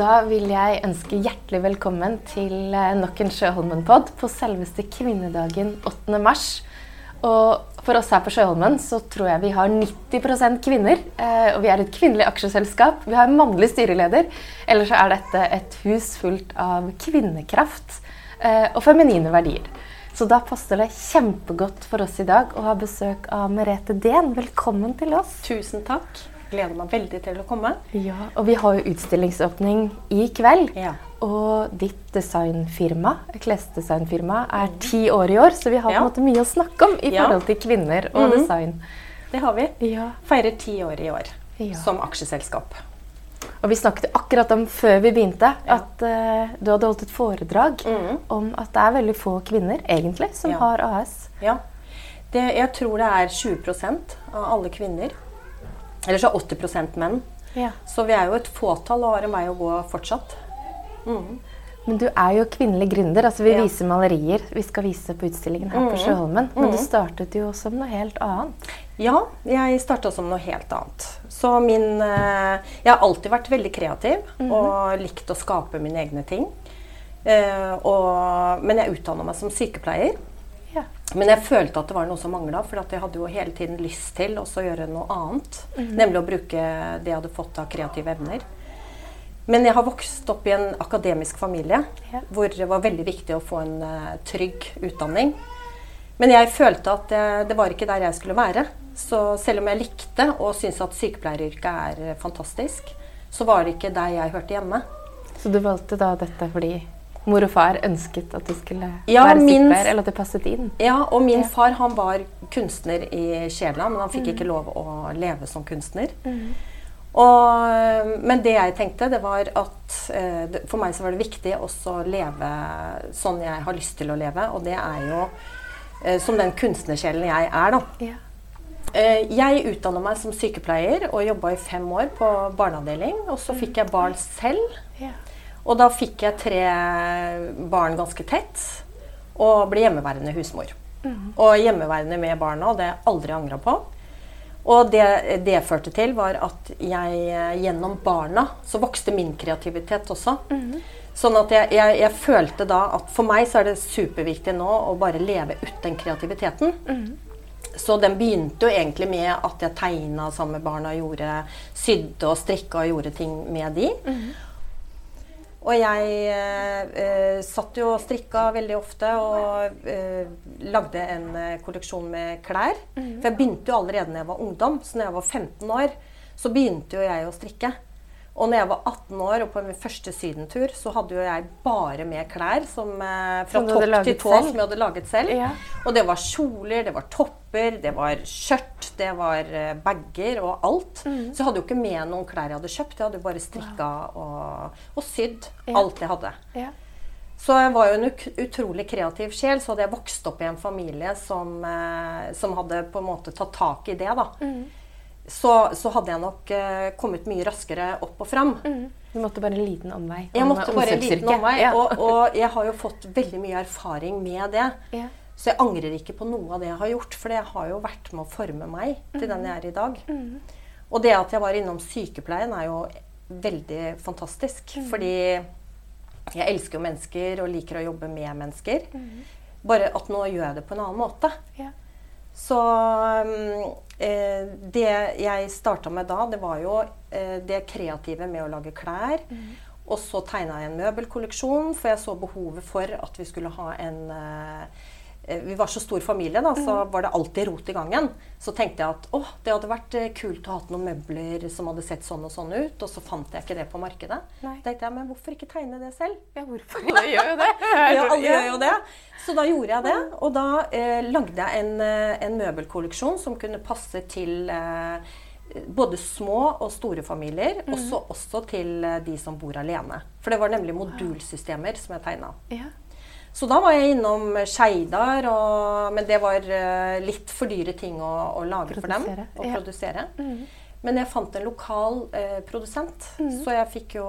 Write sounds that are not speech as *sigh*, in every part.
Da vil jeg ønske hjertelig velkommen til eh, nok en Sjøholmen-pod på selveste kvinnedagen 8. mars. Og for oss her på Sjøholmen så tror jeg vi har 90 kvinner. eh, Og vi er et kvinnelig aksjeselskap. Vi har en mannlig styreleder. Ellers så er dette et hus fullt av kvinnekraft eh, og feminine verdier. Så da passer det kjempegodt for oss i dag å ha besøk av Merete Dehn. Velkommen til oss. Tusen takk. Gleder meg veldig til å komme. Ja, og vi har jo utstillingsåpning i kveld. Ja. Og ditt designfirma, klesdesignfirma, er ti år i år, så vi har på en måte mye å snakke om i Ja. forhold til kvinner og mm. design. Det har vi. Ja. Feirer ti år i år Ja. som aksjeselskap. Og vi snakket akkurat om før vi begynte, Ja. at uh, du hadde holdt et foredrag mm. om at det er veldig få kvinner, egentlig, som Ja. har AS. Ja. Det, jeg tror det er 20% av alle kvinner. Eller så er 80 menn. Ja. Så vi er jo et fåtall og har en vei å gå fortsatt. Men du er jo kvinnelig gründer. altså Vi Ja. viser malerier vi skal vise på utstillingen her på Mhm. Sjøholmen. Men du Mhm. startet jo som noe helt annet. Ja, jeg starta som noe helt annet. Så min eh, Jeg har alltid vært veldig kreativ og likt å skape mine egne ting. Eh, og, men jeg utdanna meg som sykepleier. Men jeg følte at det var noe som mangla, for jeg hadde jo hele tiden lyst til å gjøre noe annet. Nemlig å bruke det jeg hadde fått av kreative evner. Men jeg har vokst opp i en akademisk familie Ja. hvor det var veldig viktig å få en uh, trygg utdanning. Men jeg følte at det, det var ikke der jeg skulle være. Så selv om jeg likte og syntes at sykepleieryrket er fantastisk, så var det ikke der jeg hørte hjemme. Så du valgte da dette fordi mor og far ønsket at du skulle Ja, være sykepleier, eller at det passet inn? Ja, og min Ja. far han var kunstner i sjela, men han fikk ikke lov å leve som kunstner. Og, men det jeg tenkte, det var at eh, for meg så var det viktig også å leve sånn jeg har lyst til å leve, og det er jo eh, som den kunstnersjelen jeg er, da. Ja. Eh, Jeg utdanna meg som sykepleier og jobba i fem år på barneavdeling. Og så fikk jeg barn selv. Ja. Og da fikk jeg tre barn ganske tett. Og ble hjemmeværende husmor. Og hjemmeværende med barna, og det har jeg aldri angra på. Og det det førte til, var at jeg eh, gjennom barna så vokste min kreativitet også. Sånn at jeg, jeg, jeg følte da at for meg så er det superviktig nå å bare leve ut den kreativiteten. Så den begynte jo egentlig med at jeg tegna sammen med barna, gjorde, sydde og strikka og gjorde ting med de. Og jeg eh, eh, satt jo og strikka veldig ofte og eh, lagde en eh, kolleksjon med klær. For jeg begynte jo allerede da jeg var ungdom. Så når jeg var 15 år, så begynte jo jeg å strikke. Og når jeg var 18 år og på min første sydentur, så hadde jo jeg bare med klær som, eh, fra topp til tå som jeg hadde laget selv. Ja. Og det var kjoler, det var topper, det var skjørt, det var eh, bager og alt. Mm. Så jeg hadde jo ikke med noen klær jeg hadde kjøpt. Jeg hadde jo bare strikka og, og sydd Ja. alt jeg hadde. Ja. Så jeg var jo en utrolig kreativ sjel. Så hadde jeg vokst opp i en familie som, eh, som hadde på en måte tatt tak i det, da. Mm. Så, så hadde jeg nok eh, kommet mye raskere opp og fram. Du måtte bare en liten omvei. Jeg måtte bare en liten omvei, Ja. og, og jeg har jo fått veldig mye erfaring med det. Ja. Så jeg angrer ikke på noe av det jeg har gjort, for jeg har jo vært med å forme meg til den jeg er i dag. Og det at jeg var innom sykepleien, er jo veldig fantastisk. Fordi jeg elsker jo mennesker og liker å jobbe med mennesker. Bare at nå gjør jeg det på en annen måte. Ja. Så mm, eh, det jeg starta med da, det var jo eh, det kreative med å lage klær. Og så tegna jeg en møbelkolleksjon, for jeg så behovet for at vi skulle ha en eh, Vi var så stor familie, da, så var det alltid rot i gangen. Så tenkte jeg at å, det hadde vært eh, kult å ha hatt noen møbler som hadde sett sånn og sånn ut. Og så fant jeg ikke det på markedet. Nei. tenkte jeg, men hvorfor ikke tegne det selv? ja, hvorfor? *laughs* Alle gjør jo det. Ja, alle gjør jo det. Så da gjorde jeg det. Og da eh, lagde jeg en, eh, en møbelkolleksjon som kunne passe til eh, både små og store familier. Også, også til eh, de som bor alene. For det var nemlig modulsystemer som jeg tegna. Ja. Så da var jeg innom Skeidar, men det var eh, litt for dyre ting å, å lage for dem. Produsere, Å ja. produsere. Men jeg fant en lokal eh, produsent, så jeg fikk jo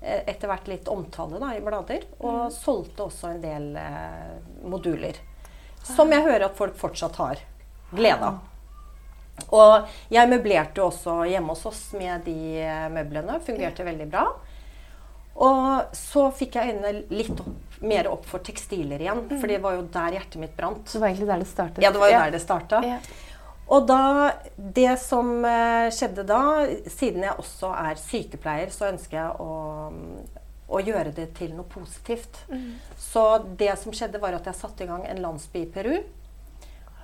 eh, etter hvert litt omtale da, i blader. Og solgte også en del eh, moduler. Som jeg hører at folk fortsatt har glede av. Og jeg møblerte jo også hjemme hos oss med de eh, møblene. Fungerte veldig bra. Og så fikk jeg øynene litt opp, mer opp for tekstiler igjen, for det var jo der hjertet mitt brant. Det var egentlig der det startet? Ja, det var jo der det starta. Ja. Og da, det som eh, skjedde da, siden jeg også er sykepleier, så ønsker jeg å, å gjøre det til noe positivt. Så det som skjedde, var at jeg satte i gang en landsby i Peru.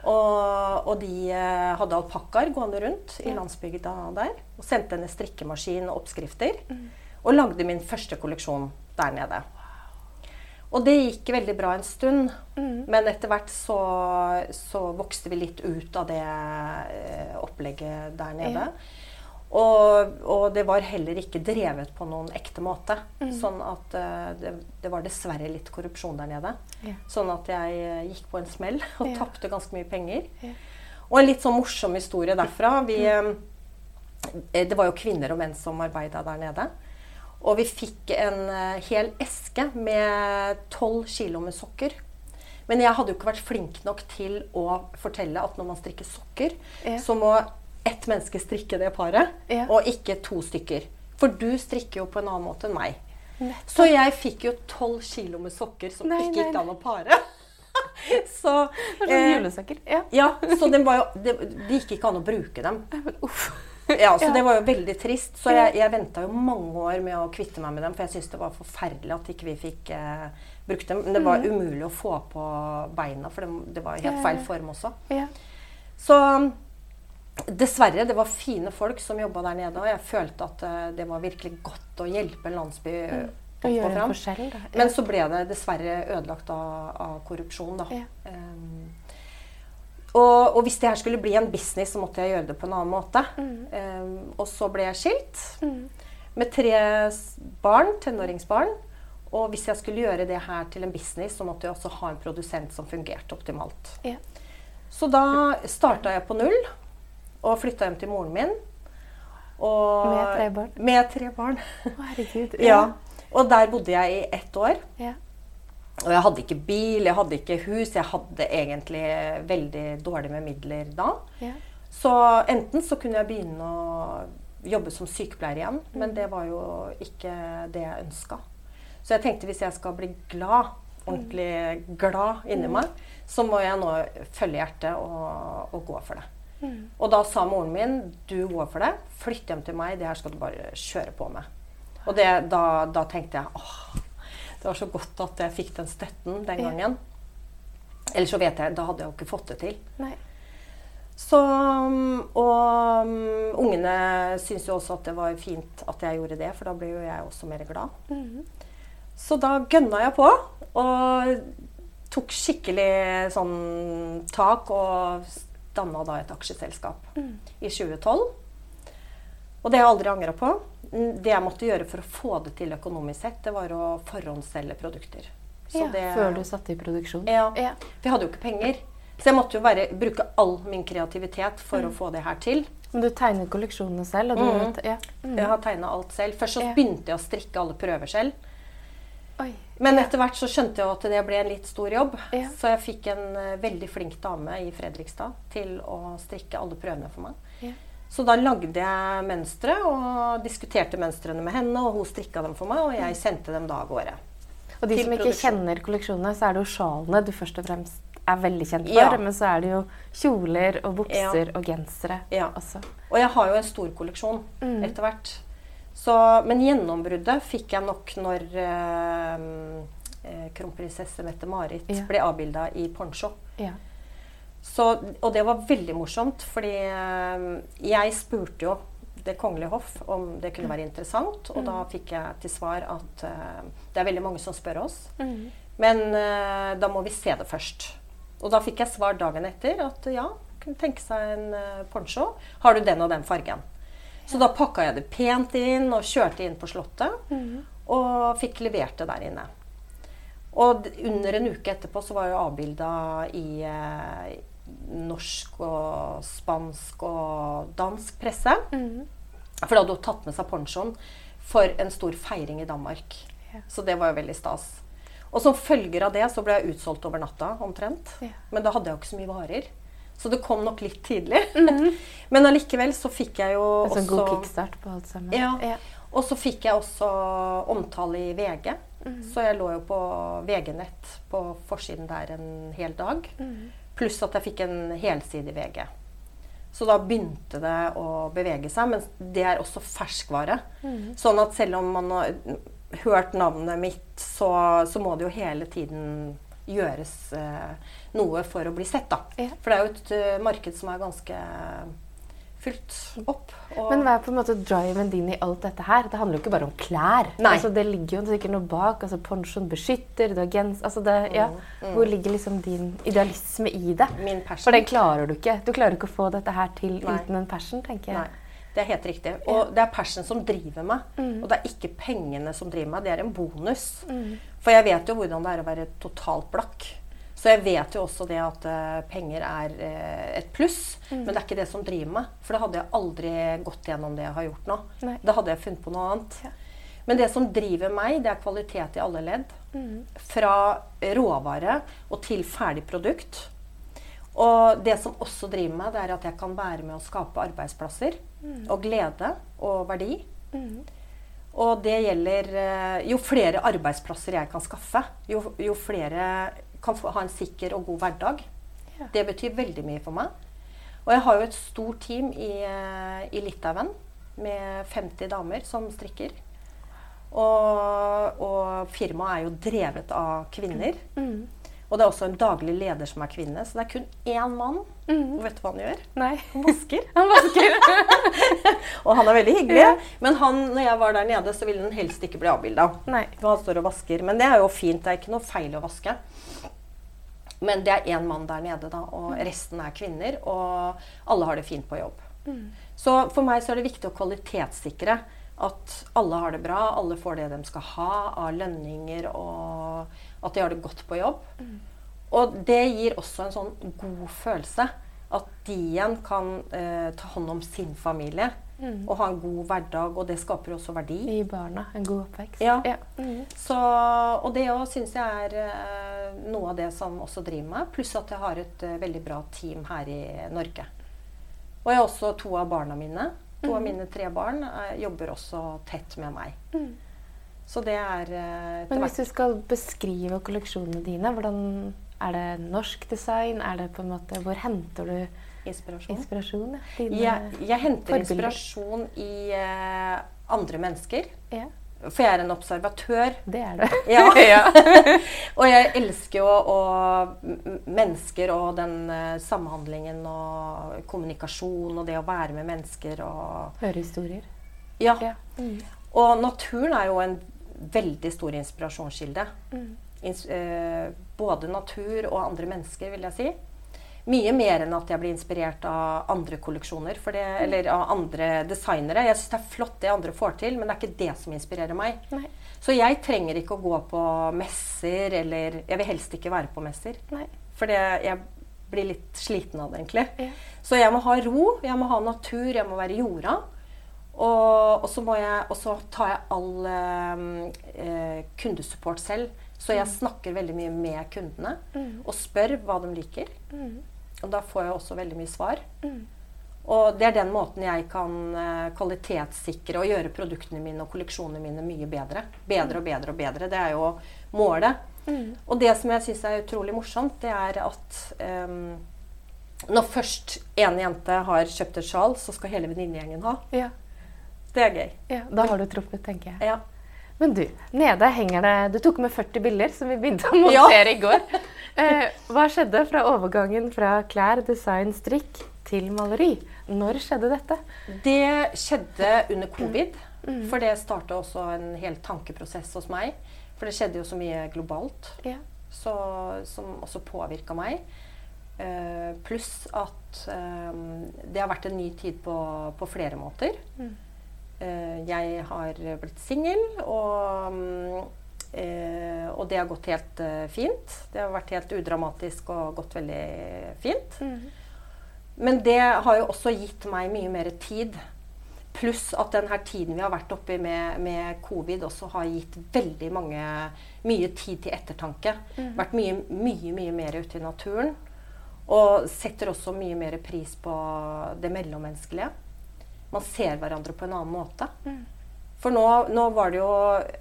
Og, og de eh, hadde alpakkaer gående rundt i Ja. landsbygda der. Og sendte en strikkemaskin og oppskrifter. Og lagde min første kolleksjon der nede. Og det gikk veldig bra en stund. Men etter hvert så, så vokste vi litt ut av det eh, opplegget der nede. Ja. Og, og det var heller ikke drevet på noen ekte måte. Sånn at eh, det, det var dessverre litt korrupsjon der nede. Ja. Sånn at jeg eh, gikk på en smell *laughs* og Ja. tapte ganske mye penger. Ja. Og en litt sånn morsom historie derfra. Vi, eh, det var jo kvinner og menn som arbeida der nede. Og vi fikk en eh, hel eske med 12 kilo med sokker. Men jeg hadde jo ikke vært flink nok til å fortelle at når man strikker sokker, Ja. så må ett menneske strikke det paret, Ja. og ikke to stykker. For du strikker jo på en annen måte enn meg. Nettopp. Så jeg fikk jo 12 kilo med sokker som Nei, ikke gikk an å pare. *laughs* så sånn eh, julesokker. Ja. ja, så var jo, det, det gikk ikke an å bruke dem. Uff. *laughs* Ja, så det var jo veldig trist. Så jeg, jeg venta jo mange år med å kvitte meg med dem, for jeg syntes det var forferdelig at ikke vi fikk eh, brukt dem. Men det var umulig å få på beina, for det, det var Mm. Helt feil form også. Så dessverre, det var fine folk som jobba der nede, og jeg følte at eh, det var virkelig godt å hjelpe en landsby mm. opp og en fram. da. Ja. Men så ble det dessverre ødelagt av, av korrupsjon, da. Ja. Um, og, og hvis det her skulle bli en business, så måtte jeg gjøre det på en annen måte. Um, og så ble jeg skilt Mm. med tre barn, tenåringsbarn. Og hvis jeg skulle gjøre det her til en business, så måtte jeg også ha en produsent som fungerte optimalt. Ja. Så da starta jeg på null og flytta hjem til moren min. Og, Med tre barn? Med tre barn. Å, herregud. ja. Og der bodde jeg i ett år. Ja. Og jeg hadde ikke bil, jeg hadde ikke hus. Jeg hadde egentlig veldig dårlig med midler da. Ja. Så enten så kunne jeg begynne å jobbe som sykepleier igjen, men det var jo ikke det jeg ønska. Så jeg tenkte hvis jeg skal bli glad, ordentlig glad inni meg, så må jeg nå følge hjertet og, og gå for det. Og da sa moren min du går for det, flytt hjem til meg, det her skal du bare kjøre på med. Og det, da, da tenkte jeg åh, det var så godt at jeg fikk den støtten den gangen. Ellers så vet jeg, da hadde jeg jo ikke fått det til. Nei. Så, um, og um, ungene syntes jo også at det var fint at jeg gjorde det, for da ble jo jeg også mer glad. Mhm. Så da gønna jeg på og tok skikkelig sånn tak og danna da et aksjeselskap i 2012. Og det har jeg aldri angra på. Mm, Det jeg måtte gjøre for å få det til økonomisk sett, det var å forhåndsselge produkter. Så Ja, det- Før du satte i produksjon? Ja. Ja. Vi hadde jo ikke penger. Så jeg måtte jo bare bruke all min kreativitet for å få det her til. Men du tegnet kolleksjonene selv? Og du, Mhm. ja. mm. Jeg har tegna alt selv. Først så Ja. begynte jeg å strikke alle prøver selv. Oi. Men etter hvert så skjønte jeg at det ble en litt stor jobb. Ja. Så jeg fikk en eh, veldig flink dame i Fredrikstad til å strikke alle prøvene for meg. Ja. Så da lagde jeg mønstre og diskuterte mønstrene med henne, og hun strikka dem for meg, og jeg sendte dem da av gårde. Og de som ikke produksjon. kjenner kolleksjonene, så er det jo sjalene du først og fremst er veldig kjent for. Ja. Men så er det jo kjoler og bukser og gensere Ja. også. Og jeg har jo en stor kolleksjon Mm. etter hvert. Så, men gjennombruddet fikk jeg nok når eh, eh, kronprinsesse Mette-Marit Ja. ble avbilda i poncho. Så, og det var veldig morsomt, fordi eh, jeg spurte jo Det kongelige hoff om det kunne være interessant, og da fikk jeg til svar at uh, det er veldig mange som spør oss, Mm. men uh, da må vi se det først. Og da fikk jeg svar dagen etter at ja, kunne tenke seg en uh, poncho. Har du den og den fargen? Så da pakka jeg det pent inn og kjørte inn på Slottet. Mm. Og fikk levert det der inne. Og under en uke etterpå så var jeg avbilda i norsk og spansk og dansk presse. Mm. For da hadde hun tatt med seg ponchoen for en stor feiring i Danmark. Ja. Så det var jo veldig stas. Og som følger av det så ble jeg utsolgt over natta omtrent. Ja. Men da hadde jeg jo ikke så mye varer. Så det kom nok litt tidlig. *laughs* Men allikevel så fikk jeg jo En sånn god kickstart på alt sammen. Ja. Ja. Og så fikk jeg også omtale i VG. Så jeg lå jo på VG-nett på forsiden der en hel dag. Pluss at jeg fikk en helside i VG. Så da begynte det å bevege seg. Men det er også ferskvare. Sånn at selv om man har hørt navnet mitt, så, så må det jo hele tiden gjøres eh, noe for å bli sett, da. Ja. For det er jo et eh, marked som er ganske fylt opp. Og Men hva er på en måte driven din i alt dette her? Det handler jo ikke bare om klær. Altså, det ligger jo sikkert noe bak. altså Pensjon beskytter, du har gens... Altså det, ja. Hvor ligger liksom din idealisme i det? min passion For den klarer du ikke. Du klarer ikke å få dette her til Nei. uten en passion, tenker jeg. Nei, det er helt riktig. Og det er passion som driver meg. Og det er ikke pengene som driver meg, det er en bonus. For jeg vet jo hvordan det er å være totalt blakk. Så jeg vet jo også det at uh, penger er uh, et pluss, men det er ikke det som driver meg. For da hadde jeg aldri gått gjennom det jeg har gjort nå. Nei. Da hadde jeg funnet på noe annet. Men det som driver meg, det er kvalitet i alle ledd. Fra råvare og til ferdig produkt. Og det som også driver meg, det er at jeg kan være med å skape arbeidsplasser. Og glede og verdi. Og det gjelder eh, Jo flere arbeidsplasser jeg kan skaffe, jo, jo flere kan få, ha en sikker og god hverdag. Ja. Det betyr veldig mye for meg. Og jeg har jo et stort team i, eh, i Litauen med 50 damer som strikker. Og, og firmaet er jo drevet av kvinner. Mm. Og det er også en daglig leder som er kvinne. Så det er kun én mann. Mm. Og vet du hva han gjør? Nei. Han vasker. *laughs* Han vasker. *laughs* Og han er veldig hyggelig. Ja. Men han, når jeg var der nede, så ville han helst ikke bli avbilda. Han står og vasker. Men det er jo fint. Det er ikke noe feil å vaske. Men det er én mann der nede, da, og resten er kvinner. Og alle har det fint på jobb. Så for meg så er det viktig å kvalitetssikre at alle har det bra, alle får det de skal ha av lønninger, og at de har det godt på jobb. Og det gir også en sånn god følelse. At de igjen kan eh, ta hånd om sin familie og ha en god hverdag. Og det skaper også verdi. Gi barna en god oppvekst. Ja. Mm. Så, og det òg syns jeg er eh, noe av det som også driver meg. Pluss at jeg har et eh, veldig bra team her i Norge. Og jeg har også to av barna mine. To av mine tre barn eh, jobber også tett med meg. Så det er eh, Men hvis du skal beskrive kolleksjonene dine, hvordan er det norsk design? Er det på en måte, hvor henter du inspirasjon. inspirasjon? Ja? Jeg, jeg henter forbilder. inspirasjon i eh, andre mennesker. ja, For jeg er en observatør. det er det. *laughs* Ja. *laughs* ja. *laughs* Og jeg elsker jo og mennesker og den uh, samhandlingen og kommunikasjon og det å være med mennesker og Høre historier. Ja. Ja. Mm. Og naturen er jo en veldig stor inspirasjonskilde. Mm. Ins eh, både natur og andre mennesker, vil jeg si. Mye mer enn at jeg blir inspirert av andre kolleksjoner. For det, eller av andre designere. Jeg syns det er flott det andre får til, men det er ikke det som inspirerer meg. Nei. Så jeg trenger ikke å gå på messer, eller Jeg vil helst ikke være på messer. Nei. For det, jeg blir litt sliten av det, egentlig. Ja. Så jeg må ha ro, jeg må ha natur, jeg må være jorda. Og, og, så, må jeg, og så tar jeg all eh, eh, kundesupport selv. Så jeg snakker veldig mye med kundene og spør hva de liker. Mm. Og da får jeg også veldig mye svar. Mm. Og det er den måten jeg kan eh, kvalitetssikre og gjøre produktene mine og kolleksjonene mine mye bedre. Bedre og bedre og bedre. Det er jo målet. Mm. Og det som jeg syns er utrolig morsomt, det er at um, når først en jente har kjøpt et sjal, så skal hele venninnegjengen ha. Ja. Det er gøy. ja. Da har du truffet, tenker jeg. Ja. Men du, nede henger det Du tok med 40 bilder som vi begynte å *laughs* Ja. montere i går. Eh, hva skjedde fra overgangen fra klær, design, strikk til maleri? Når skjedde dette? Det skjedde under covid. For det starta også en hel tankeprosess hos meg. For det skjedde jo så mye globalt Ja. så, som også påvirka meg. Eh, Pluss at eh, det har vært en ny tid på, på flere måter. Mm. Eh, jeg har blitt singel, og, mm, eh, og det har gått helt eh, fint. Det har vært helt udramatisk og gått veldig fint. Mm. Men det har jo også gitt meg mye mer tid. Pluss at den her tiden vi har vært oppi med, med covid, også har gitt veldig mange mye tid til ettertanke. Vært mye, mye, mye mer ute i naturen. Og setter også mye mer pris på det mellommenneskelige. Man ser hverandre på en annen måte. Mm. For nå, nå var det jo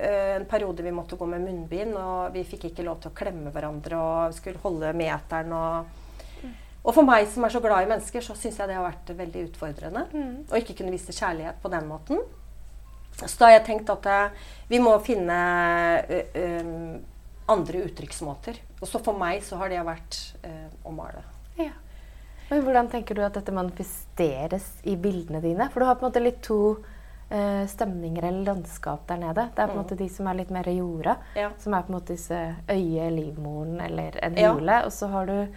eh, en periode vi måtte gå med munnbind, og vi fikk ikke lov til å klemme hverandre og skulle holde meteren og og for meg som er så glad i mennesker, så syns jeg det har vært veldig utfordrende. Mm. Å ikke kunne vise kjærlighet på den måten. Så da har jeg tenkt at eh, vi må finne ø, ø, andre uttrykksmåter. Og så for meg så har det vært ø, å male. Ja. Men hvordan tenker du at dette manifesteres i bildene dine? For du har på en måte litt to eh, stemninger eller landskap der nede. Det er på en Mm. måte de som er litt mer jorda, Ja. som er på en måte disse øye, livmoren eller en Ja. Og så har du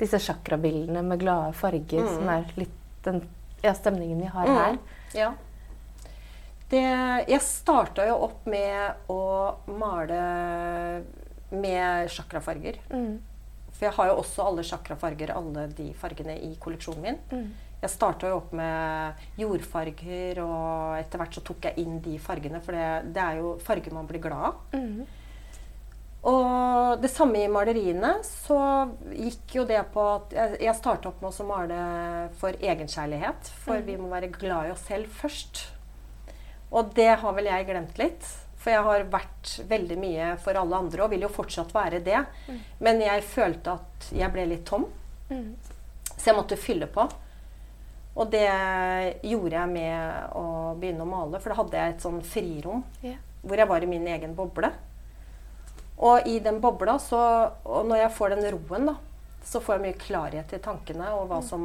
disse sjakrabildene med glade farger, Mm. som er litt den ja, stemningen vi har Mm. her. Ja. Det, jeg starta jo opp med å male med sjakrafarger. Mm. For jeg har jo også alle chakrafarger, alle de fargene i kolleksjonen min. Mm. Jeg starta jo opp med jordfarger, og etter hvert så tok jeg inn de fargene. For det, det er jo farger man blir glad av. Mm. Og det samme i maleriene. Så gikk jo det på at jeg, jeg starta opp med å male for egenkjærlighet. For vi må være glad i oss selv først. Og det har vel jeg glemt litt. For jeg har vært veldig mye for alle andre og vil jo fortsatt være det. Men jeg følte at jeg ble litt tom. Mm. Så jeg måtte fylle på. Og det gjorde jeg med å begynne å male, for da hadde jeg et sånn frirom yeah. hvor jeg var i min egen boble. Og i den bobla, så, og når jeg får den roen, da, så får jeg mye klarhet i tankene og hva som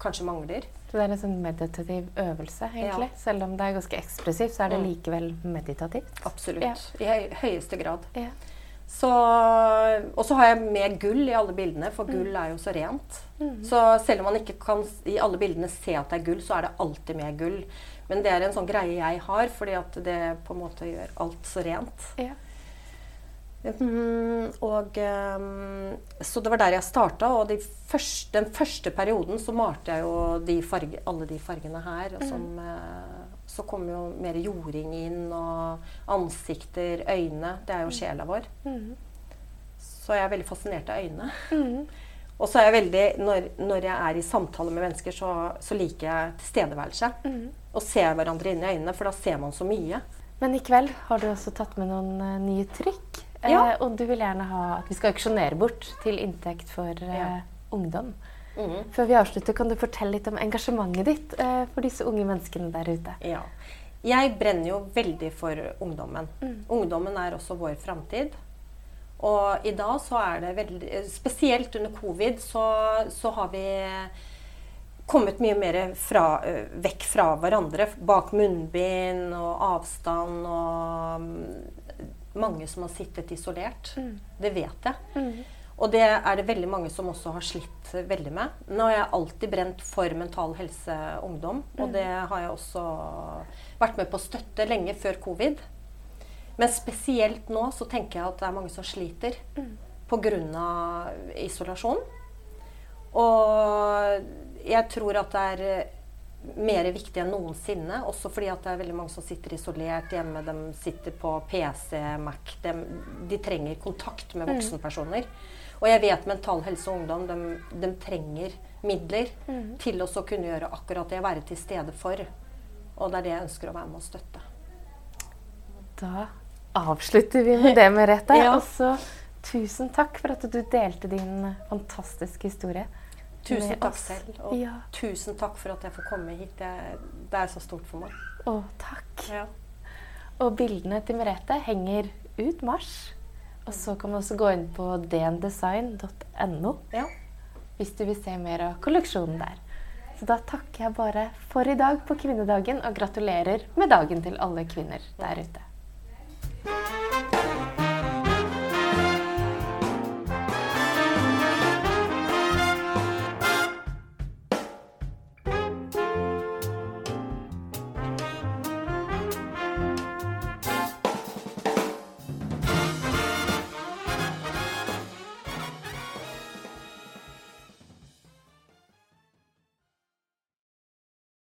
kanskje mangler. Så det er en sånn meditativ øvelse, egentlig. Selv om det er ganske ekspressivt, så er det Mm. likevel meditativt. Absolutt. I høyeste grad. Ja. Så, og så har jeg med gull i alle bildene, for gull er jo så rent. Så selv om man ikke kan i alle bildene se at det er gull, så er det alltid med gull. Men det er en sånn greie jeg har, fordi at det på en måte gjør alt så rent. Ja. Mhm, og ehm, Så det var der jeg starta. Og de første, den første perioden så malte jeg jo de farge, alle de fargene her. Og som, mm. så kom jo mer jording inn, og ansikter, øyne. Det er jo sjela vår. Mm. Så jeg er veldig fascinert av øynene. Mm. *laughs* Og så er jeg veldig, når, når jeg er i samtale med mennesker, så, så liker jeg tilstedeværelse. Mm. Og ser hverandre inn i øynene, for da ser man så mye. Men i kveld har du også tatt med noen eh, nye trykk. Ja. Eh, og du vil gjerne ha at vi skal auksjonere bort til inntekt for eh, ungdom. Mhm. Før vi avslutter, kan du fortelle litt om engasjementet ditt eh, for disse unge menneskene der ute? Ja. Jeg brenner jo veldig for ungdommen. Mm. Ungdommen er også vår framtid. Og i dag så er det veldig Spesielt under covid så, så har vi kommet mye mer fra, øh, vekk fra hverandre. Bak munnbind og avstand og mm, mange som har sittet isolert. Mm. Det vet jeg. Mm. Og det er det veldig mange som også har slitt veldig med. Nå har jeg alltid brent for Mental Helse Ungdom, og det har jeg også vært med på å støtte lenge før covid. Men spesielt nå så tenker jeg at det er mange som sliter pga. isolasjon. Og jeg tror at det er mer viktig enn noensinne. Også fordi at det er veldig mange som sitter isolert hjemme. De sitter på PC, Mac. De, de trenger kontakt med voksenpersoner. Og jeg vet Mental Helse og Ungdom de, de trenger midler til å kunne gjøre akkurat det. Være til stede for. Og det er det jeg ønsker å være med og støtte. Da avslutter vi med det, Merete. *laughs* Ja. Og så tusen takk for at du delte din fantastiske historie. Tusen takk oss. selv. Og Ja. tusen takk for at jeg får komme hit. Det, det er så stort for meg. Å, takk. Ja. Og bildene til Merete henger ut mars. Og så kan man også gå inn på dndesign.no ja. hvis du vil se mer av kolleksjonen der. Så da takker jeg bare for i dag på kvinnedagen, og gratulerer med dagen til alle kvinner der ute.